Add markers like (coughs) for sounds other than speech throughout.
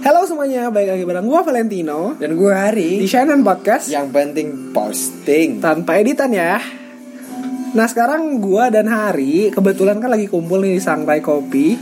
Halo semuanya, balik lagi bareng gue Valentino Dan gue Hari di Shannon Podcast. Yang penting posting. Tanpa editan ya. Nah sekarang gue dan Hari kebetulan kan lagi kumpul nih di Sangrai Kopi.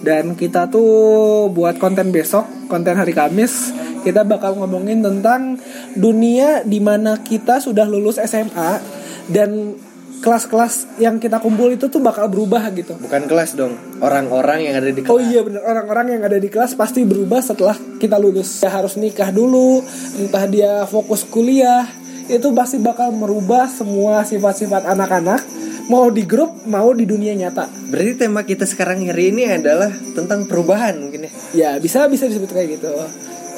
Dan kita tuh buat konten besok, konten hari Kamis kita bakal ngomongin tentang dunia di mana kita sudah lulus SMA dan kelas-kelas yang kita kumpul itu tuh bakal berubah gitu. Bukan kelas dong Orang-orang yang ada di kelas Oh iya bener orang-orang yang ada di kelas pasti berubah setelah kita lulus. Dia harus nikah dulu, entah dia fokus kuliah, itu pasti bakal merubah semua sifat-sifat anak-anak mau di grup mau di dunia nyata. Berarti tema kita sekarang hari ini adalah Tentang perubahan mungkin ya Ya bisa bisa disebut kayak gitu.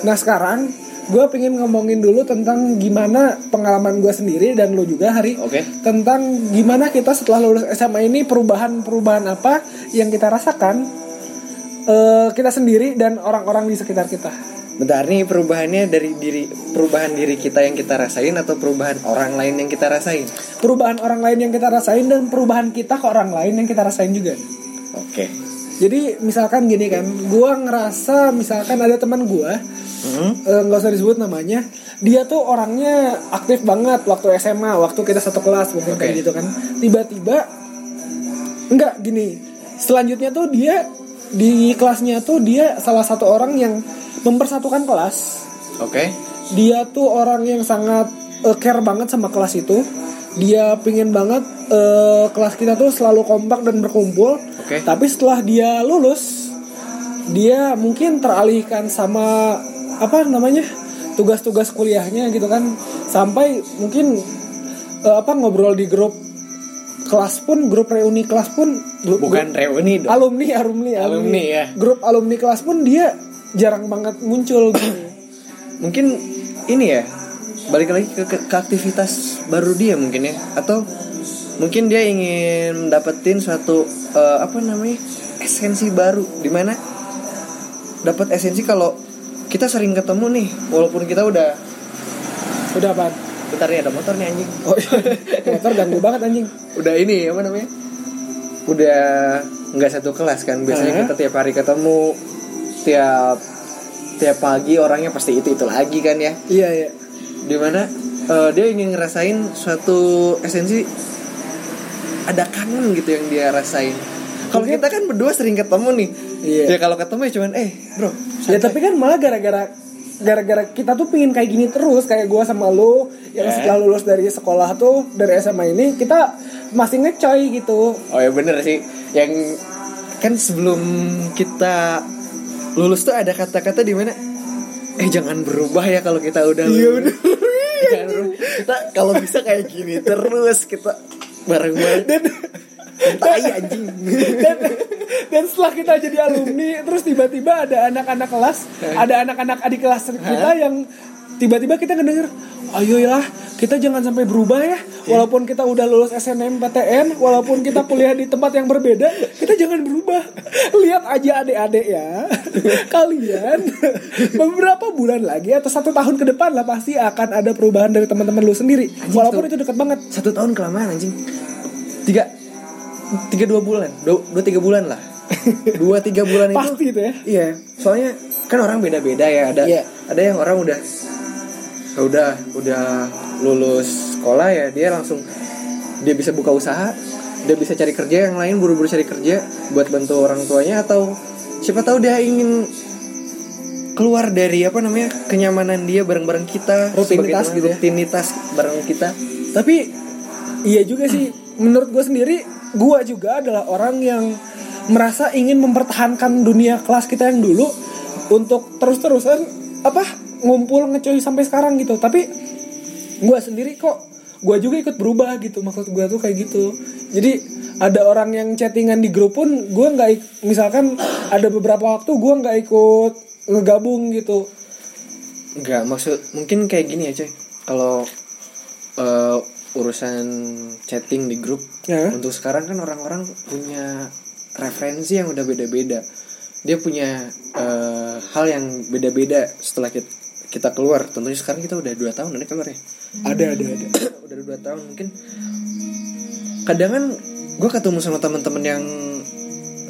Nah sekarang gue pengen ngomongin dulu tentang gimana pengalaman gue sendiri dan lo juga hari Oke tentang gimana kita setelah lulus SMA ini perubahan-perubahan apa yang kita rasakan eh, kita sendiri dan orang-orang di sekitar kita. Bentar nih perubahannya dari diri Perubahan diri kita yang kita rasain Atau perubahan orang lain yang kita rasain Perubahan orang lain yang kita rasain dan perubahan kita ke orang lain yang kita rasain juga. Oke Jadi misalkan gini kan, gue ngerasa misalkan ada teman gue Hmm? eh, nggak usah disebut namanya, dia tuh orangnya aktif banget waktu SMA, waktu kita satu kelas mungkin kayak Oke. gitu kan. Tiba-tiba enggak gini. Selanjutnya tuh dia di kelasnya tuh dia salah satu orang yang mempersatukan kelas. Oke Dia tuh orang yang sangat eh, care banget sama kelas itu. Dia pingin banget eh, kelas kita tuh selalu kompak dan berkumpul. Oke Tapi setelah dia lulus, dia mungkin teralihkan sama apa namanya tugas-tugas kuliahnya gitu kan, sampai mungkin eh, apa ngobrol di grup kelas pun, grup reuni kelas pun, grup, Bukan reuni grup- dong alumni, alumni, Alumni, ya. grup alumni kelas pun dia jarang banget muncul gitu. Mungkin ini ya Balik lagi ke, ke, ke aktivitas baru dia mungkin ya Atau mungkin dia ingin dapetin suatu eh, Apa namanya Esensi baru Di mana dapat esensi kalau kita sering ketemu nih walaupun kita udah Udah apa? bentar nih ada motor nih anjing Oh, motor ganggu banget anjing. udah ini apa namanya udah nggak satu kelas kan biasanya Hah? kita tiap hari ketemu tiap tiap pagi orangnya pasti itu itu lagi kan ya Iya iya. Di mana eh, dia ingin ngerasain suatu esensi ada kangen gitu yang dia rasain kalau kita kan berdua sering ketemu nih Iya. ya kalau ketemu ya cuman eh bro Ya santai." tapi kan malah gara-gara gara-gara kita tuh pingin kayak gini terus kayak gua sama lo yang Eh. setelah lulus dari sekolah tuh dari SMA ini kita masih ngecoy gitu. Oh ya bener sih Yang kan sebelum kita lulus tuh ada kata-kata di mana Eh jangan berubah ya kalau kita udah Iya, lulus Berubah. Kita kalau bisa kayak gini terus Kita bareng-bareng. Dan Tai anjing. Dan, dan setelah kita jadi alumni terus tiba-tiba ada anak-anak kelas, ada anak-anak adik kelas kita yang tiba-tiba kita ngedenger ayolah kita jangan sampai berubah ya. Walaupun kita udah lulus SNMPTN walaupun kita kuliah di tempat yang berbeda kita jangan berubah. Lihat aja adik-adik ya (laughs) kalian beberapa bulan lagi atau satu tahun ke depan lah pasti akan ada perubahan dari teman-teman lu sendiri. Walaupun itu dekat banget. Satu tahun kelamaan anjing. Tiga Tiga dua bulan Dua, dua tiga bulan lah. (laughs) Dua tiga bulan itu pasti itu ya. Iya, soalnya kan orang beda-beda ya. Ada Iya. ada yang orang udah ya udah udah lulus sekolah ya dia langsung dia bisa buka usaha, dia bisa cari kerja yang lain buru-buru cari kerja buat bantu orang tuanya atau siapa tahu dia ingin keluar dari apa namanya kenyamanan dia bareng-bareng kita Rutinitas gitu ya. rutinitas bareng kita Tapi iya juga sih menurut gue sendiri gue juga adalah orang yang merasa ingin mempertahankan dunia kelas kita yang dulu untuk terus-terusan apa ngumpul ngecoy sampai sekarang gitu. Tapi gue sendiri kok gue juga ikut berubah gitu maksud gue tuh kayak gitu. Jadi ada orang yang chattingan di grup pun gue nggak misalkan ada beberapa waktu gue nggak ikut ngegabung gitu. Enggak, maksud mungkin kayak gini ya, coy. Kalau eh, urusan chatting di grup Ya. untuk sekarang kan orang-orang punya referensi yang udah beda-beda. Dia punya eh, hal yang beda-beda setelah kita, kita keluar. Tentunya sekarang kita udah dua tahun ada keluar ya. Ada ada ada. (coughs) udah dua tahun mungkin. Kadang kan gue ketemu sama teman-teman yang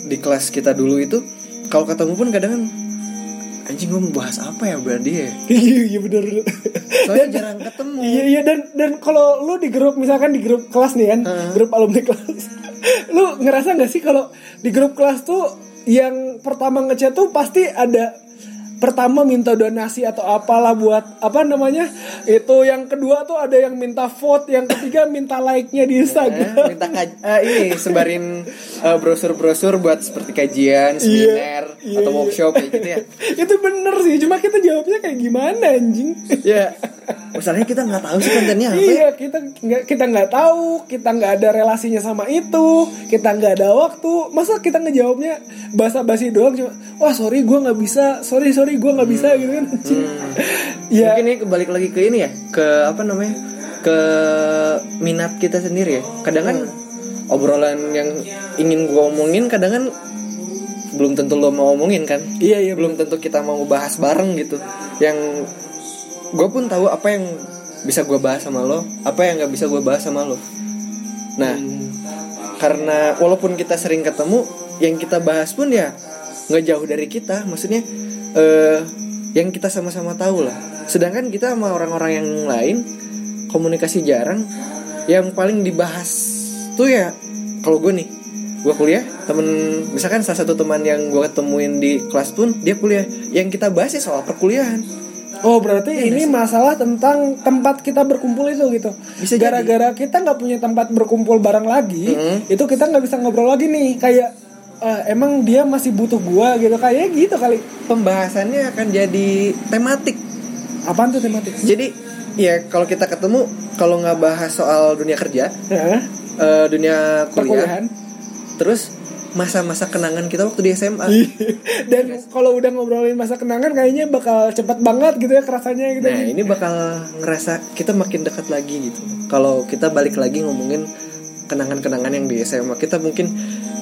di kelas kita dulu itu, kalau ketemu pun kadang kan anjing gue mau bahas apa ya berarti ya (laughs) iya iya bener soalnya jarang ketemu Iya iya dan dan kalau lu di grup misalkan di grup kelas nih kan, grup alumni (laughs) kelas. lu ngerasa nggak sih kalau di grup kelas tuh yang pertama ngechat tuh pasti ada pertama minta donasi atau apalah buat apa namanya itu yang kedua tuh ada yang minta vote yang ketiga minta like-nya di Eh, Instagram minta kaj- eh, ini sebarin eh, brosur-brosur buat seperti kajian, seminar iya, atau iya. workshop kayak gitu ya. (laughs) itu bener sih cuma kita jawabnya kayak gimana anjing ya, masalahnya kita nggak tahu sih kontennya apa. ya. Iya kita nggak kita nggak tahu kita nggak ada relasinya sama itu kita nggak ada waktu masa kita ngejawabnya basa-basi doang cuma wah sorry gue nggak bisa sorry sorry gue nggak bisa gitu kan (laughs) ya Mungkin ini kebalik lagi ke ini ya, ke apa namanya, ke minat kita sendiri ya. Kadang kan obrolan yang ingin gue omongin, kadang kan belum tentu lo mau omongin kan. iya iya belum tentu kita mau bahas bareng gitu yang gue pun tahu apa yang bisa gue bahas sama lo apa yang nggak bisa gue bahas sama lo. Nah karena walaupun kita sering ketemu yang kita bahas pun ya nggak jauh dari kita. Maksudnya eh yang kita sama-sama tahu lah. Sedangkan kita sama orang-orang yang lain komunikasi jarang yang paling dibahas tuh ya kalau gue nih gue kuliah temen misalkan salah satu teman yang gue ketemuin di kelas pun dia kuliah. Yang kita bahas ya soal perkuliahan oh berarti ini masalah tentang tempat kita berkumpul itu gitu. Bisa gara-gara kita nggak punya tempat berkumpul bareng lagi Mm-mm. itu kita nggak bisa ngobrol lagi nih. Kayak eh, emang dia masih butuh gua gitu. Kayak gitu kali. Pembahasannya akan jadi tematik. Apaan tuh tematik? Jadi ya kalau kita ketemu kalau nggak bahas soal dunia kerja Nah, eh, dunia kuliah perkuliahan. terus masa-masa kenangan kita waktu di SMA Dan kalau udah ngobrolin masa kenangan kayaknya bakal cepet banget gitu ya kerasanya gitu. Nah ini bakal ngerasa kita makin dekat lagi gitu. Kalau kita balik lagi ngomongin kenangan-kenangan yang di SMA kita mungkin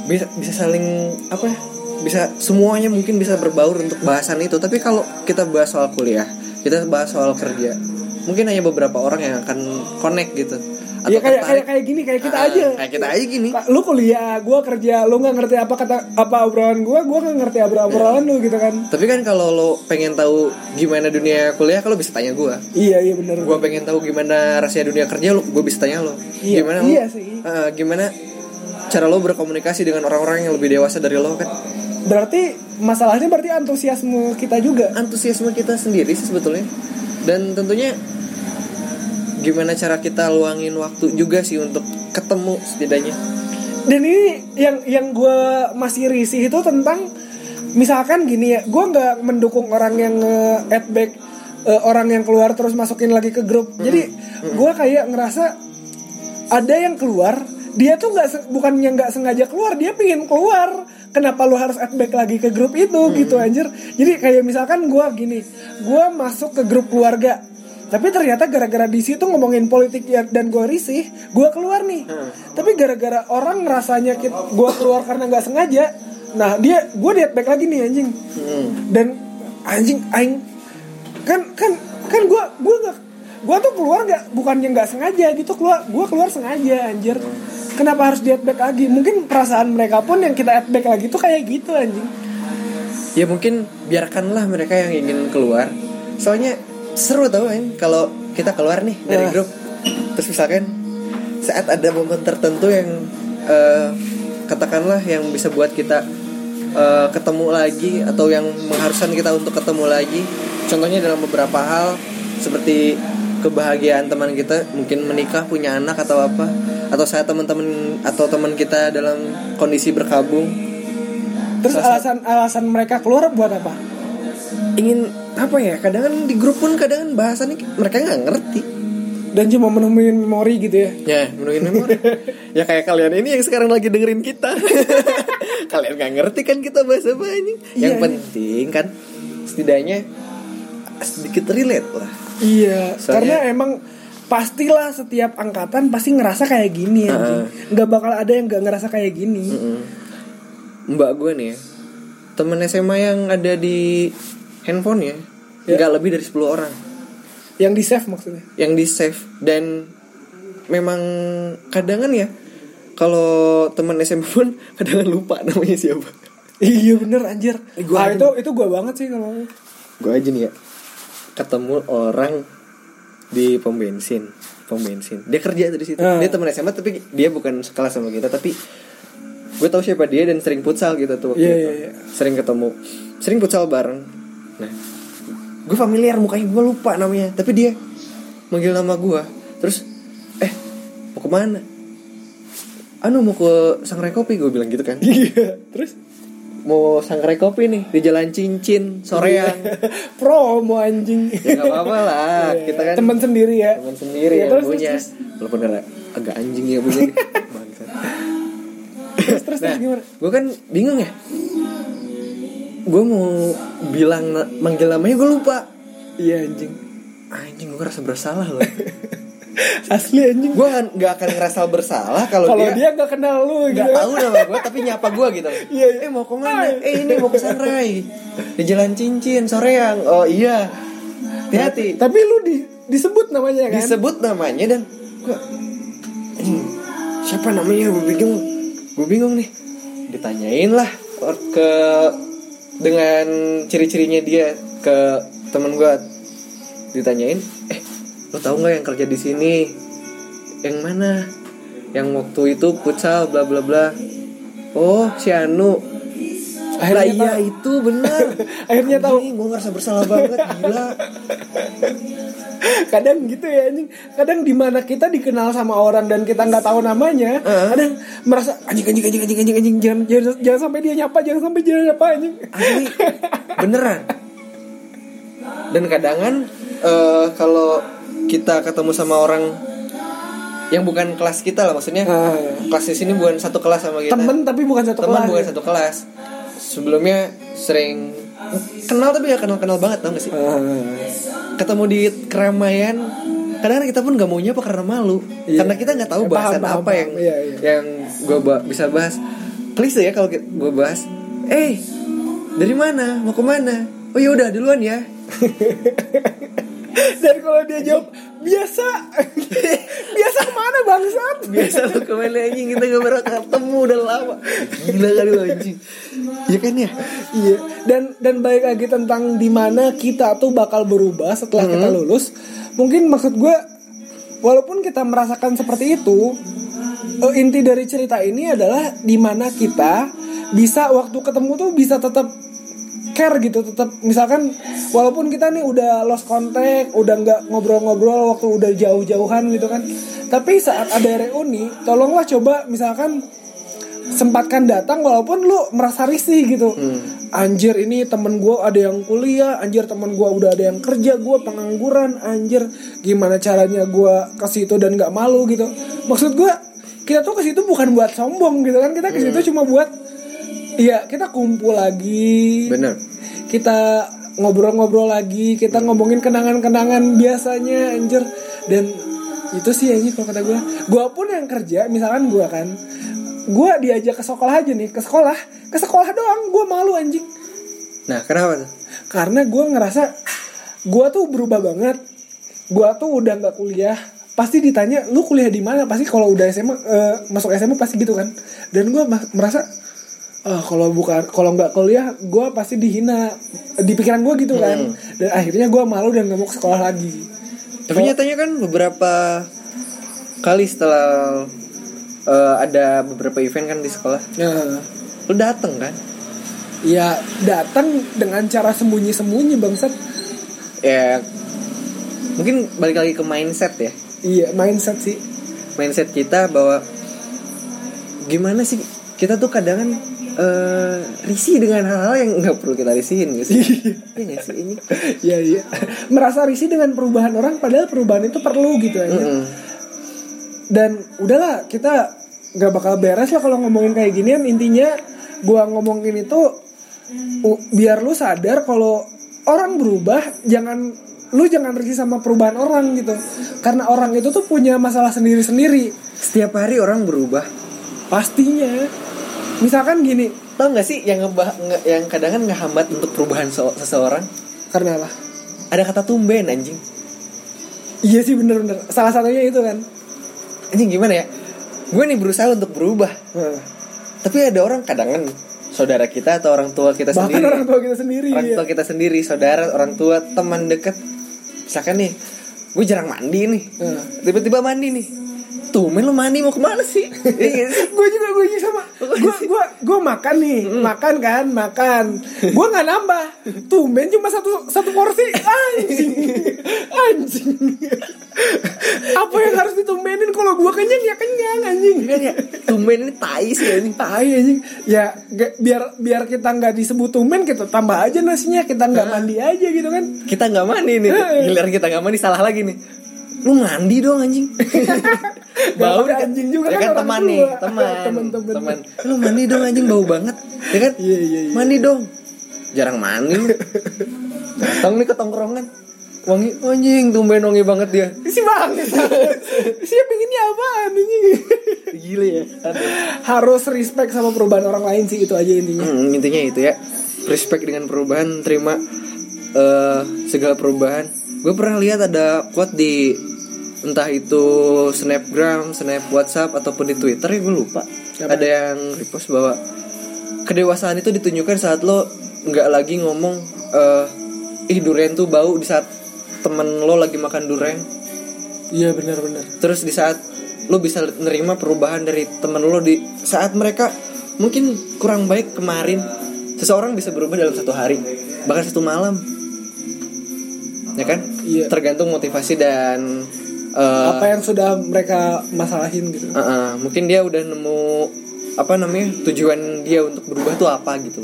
bisa bisa saling apa ya? Bisa semuanya mungkin bisa berbaur untuk bahasan itu. Tapi kalau kita bahas soal kuliah, kita bahas soal kerja, mungkin hanya beberapa orang yang akan connect gitu. Iya kayak kayak kayak gini kayak kita Ah, aja. Kayak kita aja gini. Lu kuliah, gua kerja, lu nggak ngerti apa kata apa obrolan gua, gua nggak ngerti apa obrolan lu gitu kan. Tapi kan kalau lo pengen tahu gimana dunia kuliah, kalau bisa tanya gua. Iya iya benar. gue pengen tahu gimana rahasia dunia kerja lo gue bisa tanya lo Iya, gimana iya sih. eh, gimana cara lo berkomunikasi dengan orang-orang yang lebih dewasa dari lo kan Berarti masalahnya berarti antusiasme kita juga. antusiasme kita sendiri sih sebetulnya dan tentunya gimana cara kita luangin waktu juga sih untuk ketemu setidaknya Dan ini yang yang gue masih risih itu tentang misalkan gini ya, gue nggak mendukung orang yang nge-add back eh, orang yang keluar terus masukin lagi ke grup. Jadi gue kayak ngerasa ada yang keluar, dia tuh nggak se- bukan yang nggak sengaja keluar, dia pingin keluar. Kenapa lu harus add back lagi ke grup itu gitu anjir? Jadi kayak misalkan gue gini, gue masuk ke grup keluarga. Tapi ternyata gara-gara di situ ngomongin politik ya, dan gue risih, gue keluar nih. Tapi gara-gara orang ngerasanya gue keluar karena nggak sengaja, nah dia gue lihat back lagi nih anjing. Hmm. Dan anjing aing kan kan kan gue gue nggak gue tuh keluar nggak bukannya nggak sengaja gitu keluar gue keluar sengaja anjir. Kenapa harus di back lagi? Mungkin perasaan mereka pun yang kita back lagi tuh kayak gitu anjing. ya mungkin biarkanlah mereka yang ingin keluar soalnya seru tau kan kalau kita keluar nih dari Eh. grup terus misalkan saat ada momen tertentu yang eh, katakanlah yang bisa buat kita eh, ketemu lagi atau yang mengharuskan kita untuk ketemu lagi contohnya dalam beberapa hal seperti kebahagiaan teman kita mungkin menikah punya anak atau apa atau saat teman-teman atau teman kita dalam kondisi berkabung Terus alasan alasan mereka keluar buat apa? ingin apa ya kadang kan di grup pun kadang kan bahasannya mereka nggak ngerti Dan cuma menemuin memori gitu ya. ya menuin memori (laughs) ya kayak kalian ini yang sekarang lagi dengerin kita (laughs) kalian nggak ngerti kan kita bahasa apa ini yang Iya. penting kan setidaknya sedikit relate lah Iya, Soalnya- karena emang pastilah setiap angkatan pasti ngerasa kayak gini ya. Nggak bakal ada yang nggak ngerasa kayak gini. Mm-mm. mbak gue nih ya temen SMA yang ada di handphone ya Ya. nggak lebih dari 10 orang Yang di save maksudnya. yang di save dan memang kadang kan ya kalau teman SMA pun (laughs) kadang lupa namanya siapa Iya bener anjir. Gua ah, itu itu gua banget sih kalau gue aja nih ya ketemu orang di pom bensin pom bensin dia kerja tuh di situ Ah. dia teman SMA tapi dia bukan sekelas sama kita tapi gue tahu siapa dia dan sering futsal gitu tuh waktu Iya, itu. iya, iya. sering ketemu sering futsal bareng nah gue familiar mukanya gue lupa namanya. Tapi dia manggil nama gue. Terus eh mau ke mana? Anu mau ke sangrai kopi gue bilang gitu kan. (laughs) Iya. Terus mau sangrai kopi nih di jalan cincin soreang. (laughs) Promo anjing. ya nggak apa-apa lah. Iya, kita kan teman sendiri ya. teman sendiri Iya, yang terus, punya. terus, walaupun agak, agak anjing ya punya. (laughs) Terus terus, nah terus gimana? gue kan bingung ya gue mau bilang manggil namanya gue lupa. Iya anjing. anjing gue ngerasa bersalah loh. (laughs) Asli anjing. gue nggak akan ngerasa bersalah kalau dia dia nggak kenal lu nggak gitu. tahu nama gue tapi nyapa gue gitu. (laughs) Iya, iya. eh mau ke mana? Eh ini mau ke Sunrai di jalan cincin soreang oh iya. Hati-hati. Tapi lu di, disebut namanya kan? disebut namanya dan gue siapa namanya? Gue bingung. Gue bingung nih. Ditanyain lah ke dengan ciri-cirinya dia ke temen gue ditanyain eh lo tau nggak yang kerja di sini? Yang mana? Yang waktu itu futsal bla bla bla. Oh si Anu Akhirnya iya tahu. itu benar (laughs) Akhirnya tahu. gue ngerasa bersalah banget gila. (laughs) Kadang gitu ya anjing. Kadang di mana kita dikenal sama orang dan kita nggak tahu namanya Heeh. kadang merasa anjing anjing anjing anjing anjing anjing jangan, jangan jangan sampai dia nyapa jangan sampai dia nyapa anjing. Asli (laughs) beneran. Dan kadangan eh, kalau kita ketemu sama orang yang bukan kelas kita lah maksudnya. Ah. kelas di sini bukan satu kelas sama kita. Temen tapi bukan satu kelas. bukan satu kelas sebelumnya sering kenal tapi gak kenal kenal banget tau gak sih Ah. ketemu di keramaian kadang kita pun gak mau nyapa karena malu Iya. karena kita nggak tahu Eh, paham, bahasan paham, apa paham. yang Iya, iya. yang gue bisa bahas klise ya kalau gue bahas eh dari mana mau ke mana oh ya udah duluan ya (laughs) dan kalau dia jawab biasa. (laughs) Biasa ke mana bangsat? Biasa lo ke mana anjing? Kita gak pernah ketemu udah lama. Gila kali anjing. Ya kan ya? Iya, dan dan baik lagi tentang di mana kita tuh bakal berubah setelah kita lulus. Mungkin maksud gue, walaupun kita merasakan seperti itu, eh, inti dari cerita ini adalah di mana kita bisa waktu ketemu tuh bisa tetap care gitu, tetap misalkan walaupun kita nih udah lost contact, udah nggak ngobrol-ngobrol waktu udah jauh-jauhan gitu kan. Tapi saat ada reuni, tolonglah coba misalkan sempatkan datang walaupun lu merasa risih gitu. Anjir ini temen gue ada yang kuliah anjir temen gue udah ada yang kerja gue pengangguran anjir. Gimana caranya gue ke situ dan nggak malu gitu. Maksud gue kita tuh ke situ bukan buat sombong gitu kan kita ke situ cuma buat iya kita kumpul lagi. Bener kita ngobrol-ngobrol lagi kita ngomongin kenangan-kenangan biasanya anjir. Dan itu sih aja kalau kata gue gue pun yang kerja misalkan gue kan gue diajak ke sekolah aja nih ke sekolah ke sekolah doang gue malu anjing. Nah kenapa tuh? Karena gue ngerasa gue tuh berubah banget. Gue tuh udah nggak kuliah. Pasti ditanya lu kuliah di mana? Pasti kalau udah SMA eh, masuk SMA pasti gitu kan. Dan gue merasa ah kalau bukan kalau nggak kuliah gue pasti dihina. Di pikiran gue gitu kan. Dan akhirnya gue malu dan nggak mau ke sekolah lagi. Tapi nyatanya kan beberapa kali setelah eh, ada beberapa event kan di sekolah nah. lu dateng kan? Ya datang dengan cara sembunyi-sembunyi bangsat. Ya mungkin balik lagi ke mindset ya. Iya mindset sih. Mindset kita bahwa gimana sih kita tuh kadang kan eh, risih dengan hal-hal yang nggak perlu kita risihin gitu. Sih (laughs) Iya sih ini? Iya iya. Merasa risih dengan perubahan orang padahal perubahan itu perlu gitu aja. Mm-mm. dan udahlah kita nggak bakal beres lah kalau ngomongin kayak ginian intinya gua ngomongin itu biar lu sadar kalau orang berubah jangan lu jangan risih sama perubahan orang gitu. Karena orang itu tuh punya masalah sendiri-sendiri. Setiap hari orang berubah. Pastinya misalkan gini tau nggak sih yang ngebah nge- yang kadang kan ngehambat untuk perubahan se- seseorang? Karena apa? Ada kata tumben anjing. Iya sih bener-bener salah satunya itu kan. Anjing gimana ya? Gue nih berusaha untuk berubah. Nah, tapi ada orang kadang kan saudara kita atau orang tua kita bahkan sendiri. orang tua kita sendiri orang ya. tua kita sendiri saudara orang tua teman dekat misalkan nih gue jarang mandi nih. Tiba-tiba mandi nih Tumen lu mandi mau ke mana sih? (laughs) Iya. gue juga gue juga sama. Gue gue gue makan nih. Makan kan makan. Gue nggak nambah. Tumben cuma satu satu porsi. Anjing. Anjing. Apa yang harus ditumbenin kalau gue kenyang? Ya kenyang anjing. Kan ya, tumben ini tai sih ini. tai anjing. Ya biar biar kita nggak disebut tumben kita tambah aja nasinya. Kita nggak mandi aja gitu kan. Kita nggak mandi nih. Giliran kita nggak mandi salah lagi nih. Lu mandi dong anjing. (laughs) Bau nih, anjing juga ya kan kan orang teman nih, teman. Temen-temen. teman. Lu mandi dong anjing bau banget. Ya kan? Iya, iya, iya. Mandi dong. Jarang mandi. Datang nih ke tongkrongan. Wangi anjing tumben wangi banget dia. si bang (laughs) si pengennya apaan anjing Gile ya. harus respect sama perubahan orang lain sih itu aja intinya Hmm, intinya itu ya. Respect dengan perubahan, terima eh segala perubahan. Gue pernah lihat ada quote di entah itu snapgram, snap WhatsApp ataupun di Twitter ya gue lupa. Apa? Ada yang repost bahwa kedewasaan itu ditunjukkan saat lo nggak lagi ngomong eh ih durian tuh bau di saat temen lo lagi makan durian. iya benar-benar Terus di saat lo bisa nerima perubahan dari temen lo di saat mereka mungkin kurang baik kemarin, seseorang bisa berubah dalam satu hari, bahkan satu malam, ya kan? Iya. Tergantung motivasi dan eh, apa yang sudah mereka masalahin gitu eh, eh, mungkin dia udah nemu apa namanya tujuan dia untuk berubah tuh apa gitu.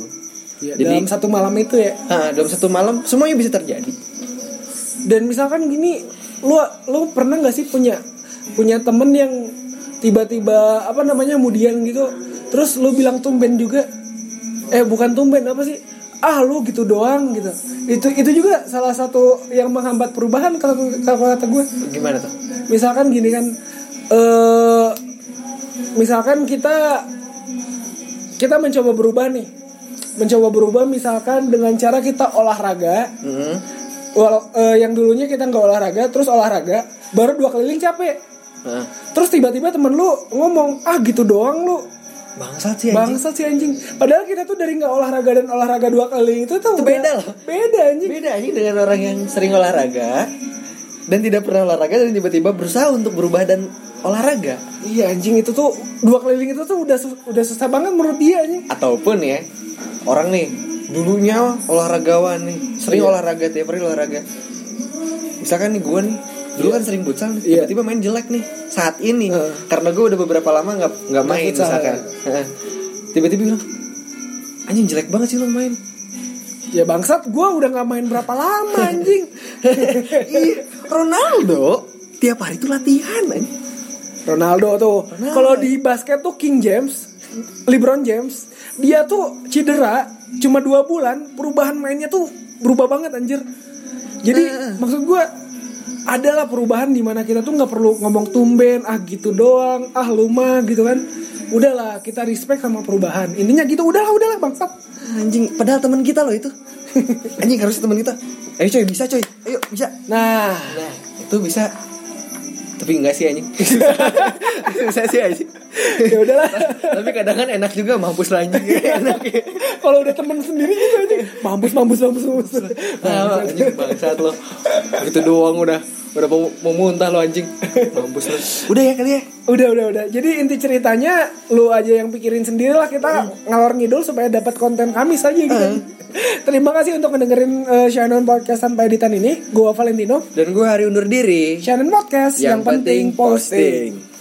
Iya, Jadi- dalam satu malam itu ya Nah, dalam satu malam semuanya bisa terjadi. dan misalkan gini lu lu pernah nggak sih punya punya temen yang tiba-tiba apa namanya kemudian gitu terus lu bilang tumben juga eh bukan tumben apa sih ah lu gitu doang gitu. Itu itu juga salah satu yang menghambat perubahan kalau kalau kata gue Gimana tuh? misalkan gini kan eh misalkan kita kita mencoba berubah nih. Mencoba berubah misalkan dengan cara kita olahraga. Hmm. walau eh, yang dulunya kita nggak olahraga terus olahraga baru dua keliling capek. Terus tiba-tiba temen lu ngomong ah gitu doang lu bangsat sih anjing. bangsat sih anjing padahal kita tuh dari nggak olahraga dan olahraga dua keliling itu tuh Itu beda loh. beda anjing Beda anjing dengan orang yang sering olahraga dan tidak pernah olahraga dan tiba-tiba berusaha untuk berubah dan olahraga iya anjing itu tuh dua keliling itu tuh udah udah susah banget menurut dia anjing ataupun ya orang nih dulunya olahragawan nih sering Iya. olahraga tiap hari olahraga misalkan nih gue nih dulu kan sering nih Iya. tiba-tiba main jelek nih saat ini Heeh. karena gue udah beberapa lama nggak nggak main futsal, misalkan Heeh. tiba-tiba bilang anjing jelek banget sih lo main ya bangsat gue udah nggak main berapa lama anjing (laughs) iya Ronaldo tiap hari tuh latihan anjing. Ronaldo tuh kalau di basket tuh King James LeBron James dia tuh cedera cuma dua bulan perubahan mainnya tuh berubah banget anjir jadi Nah. maksud gue adalah perubahan di mana kita tuh nggak perlu ngomong tumben ah gitu doang ah luma gitu kan. Udahlah kita respect sama perubahan. Intinya gitu udahlah udahlah bangsat. Anjing padahal teman kita loh itu. (laughs) Anjing harus teman kita. Ayo coy bisa coy. Ayo bisa. Nah. Nah, itu bisa. Tapi enggak sih anjing. (laughs) bisa sih anjing. (laughs) ya udahlah Tapi kadang kan enak juga mampus anjing. (laughs) enak ya. kalau udah temen sendiri gitu aja mampus mampus mampus mampus Nah, anjing bangsat lo. Gitu doang udah udah mau, mau muntah lo anjing. Mampus lo. Udah ya kali ya. Udah udah udah. Jadi inti ceritanya lu aja yang pikirin sendiri lah kita ngalor ngidul supaya dapat konten kami saja gitu. Terima kasih untuk mendengarin uh, Shannon Podcast tanpa editan ini. Gua Valentino. Dan gue hari undur diri. Shannon Podcast yang, penting posting.